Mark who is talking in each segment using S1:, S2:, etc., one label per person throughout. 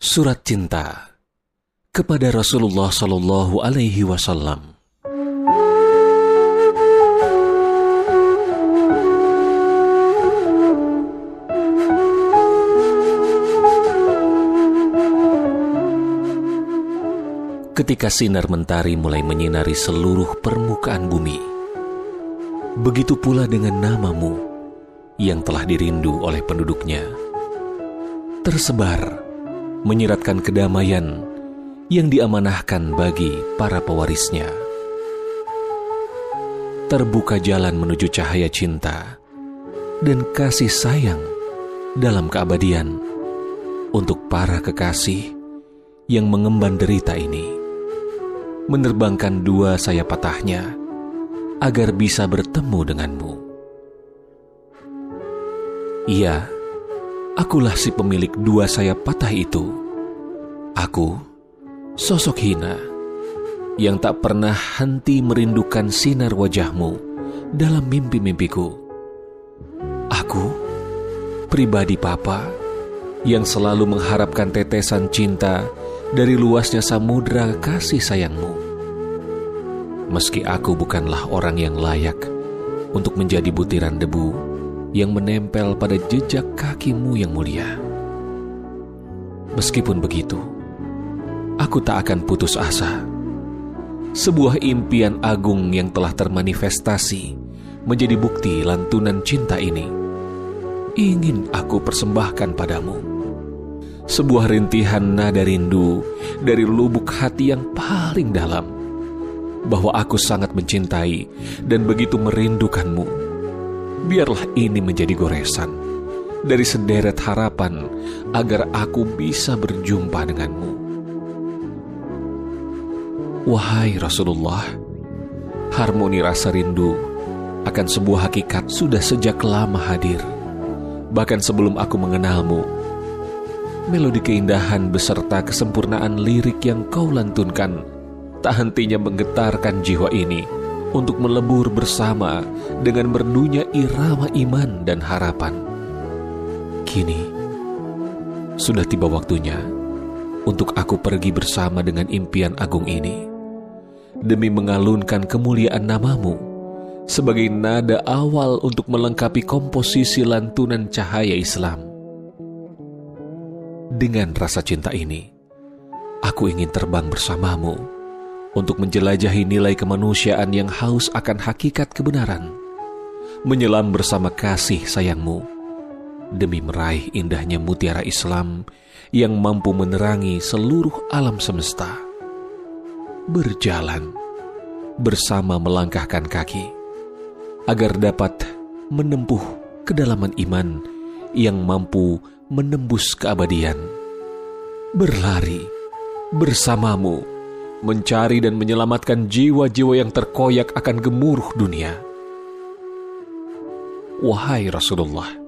S1: Surat Cinta kepada Rasulullah Sallallahu Alaihi Wasallam. Ketika sinar mentari mulai menyinari seluruh permukaan bumi, begitu pula dengan namamu yang telah dirindu oleh penduduknya. Tersebar menyiratkan kedamaian yang diamanahkan bagi para pewarisnya. Terbuka jalan menuju cahaya cinta dan kasih sayang dalam keabadian untuk para kekasih yang mengemban derita ini. Menerbangkan dua sayap patahnya agar bisa bertemu denganmu. Iya, Akulah si pemilik dua sayap patah itu. Aku, sosok hina, yang tak pernah henti merindukan sinar wajahmu dalam mimpi-mimpiku. Aku, pribadi papa, yang selalu mengharapkan tetesan cinta dari luasnya samudera kasih sayangmu. Meski aku bukanlah orang yang layak untuk menjadi butiran debu yang menempel pada jejak kakimu yang mulia. Meskipun begitu, aku tak akan putus asa. Sebuah impian agung yang telah termanifestasi menjadi bukti lantunan cinta ini. Ingin aku persembahkan padamu. Sebuah rintihan nada rindu dari lubuk hati yang paling dalam. Bahwa aku sangat mencintai dan begitu merindukanmu biarlah ini menjadi goresan dari sederet harapan agar aku bisa berjumpa denganmu. Wahai Rasulullah, harmoni rasa rindu akan sebuah hakikat sudah sejak lama hadir. Bahkan sebelum aku mengenalmu, melodi keindahan beserta kesempurnaan lirik yang kau lantunkan tak hentinya menggetarkan jiwa ini untuk melebur bersama dengan merdunya irama iman dan harapan. Kini, sudah tiba waktunya untuk aku pergi bersama dengan impian agung ini, demi mengalunkan kemuliaan namamu sebagai nada awal untuk melengkapi komposisi lantunan cahaya Islam. Dengan rasa cinta ini, aku ingin terbang bersamamu untuk menjelajahi nilai kemanusiaan yang haus akan hakikat kebenaran, menyelam bersama kasih sayangmu, demi meraih indahnya mutiara Islam yang mampu menerangi seluruh alam semesta. Berjalan bersama melangkahkan kaki, agar dapat menempuh kedalaman iman yang mampu menembus keabadian. Berlari bersamamu mencari dan menyelamatkan jiwa-jiwa yang terkoyak akan gemuruh dunia. Wahai Rasulullah,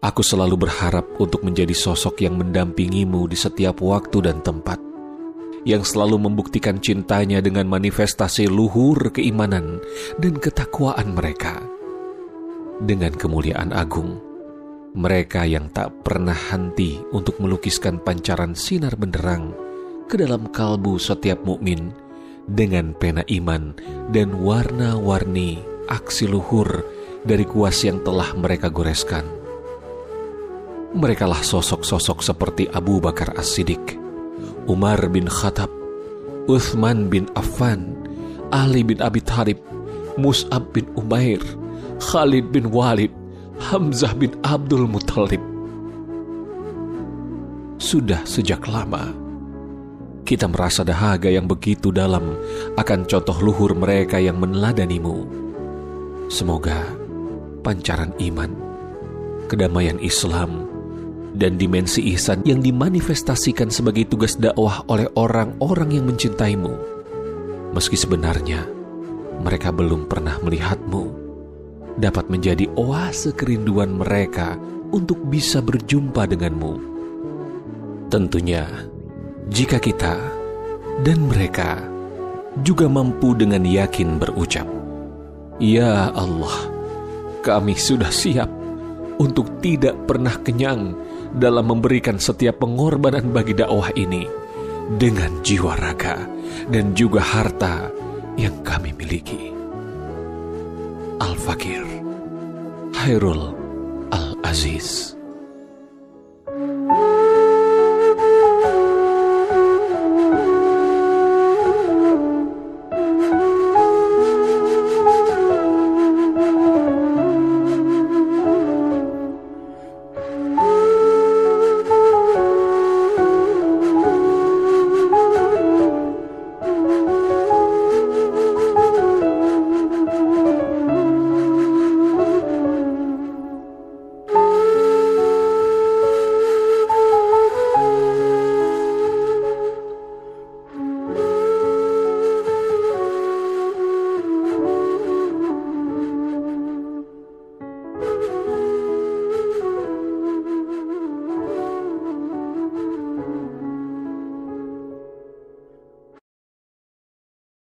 S1: aku selalu berharap untuk menjadi sosok yang mendampingimu di setiap waktu dan tempat, yang selalu membuktikan cintanya dengan manifestasi luhur keimanan dan ketakwaan mereka. Dengan kemuliaan agung, mereka yang tak pernah henti untuk melukiskan pancaran sinar benderang ke dalam kalbu setiap mukmin dengan pena iman dan warna-warni aksi luhur dari kuas yang telah mereka goreskan. Merekalah sosok-sosok seperti Abu Bakar As-Siddiq, Umar bin Khattab, Uthman bin Affan, Ali bin Abi Thalib, Mus'ab bin Umair, Khalid bin Walid, Hamzah bin Abdul Muttalib. Sudah sejak lama, kita merasa dahaga yang begitu dalam akan contoh luhur mereka yang meneladanimu. Semoga pancaran iman, kedamaian Islam, dan dimensi ihsan yang dimanifestasikan sebagai tugas dakwah oleh orang-orang yang mencintaimu. Meski sebenarnya mereka belum pernah melihatmu, dapat menjadi oase kerinduan mereka untuk bisa berjumpa denganmu. Tentunya, jika kita dan mereka juga mampu dengan yakin berucap, "Ya Allah, kami sudah siap untuk tidak pernah kenyang dalam memberikan setiap pengorbanan bagi dakwah ini dengan jiwa raga dan juga harta yang kami miliki. Al-Fakir Hairul Al-Aziz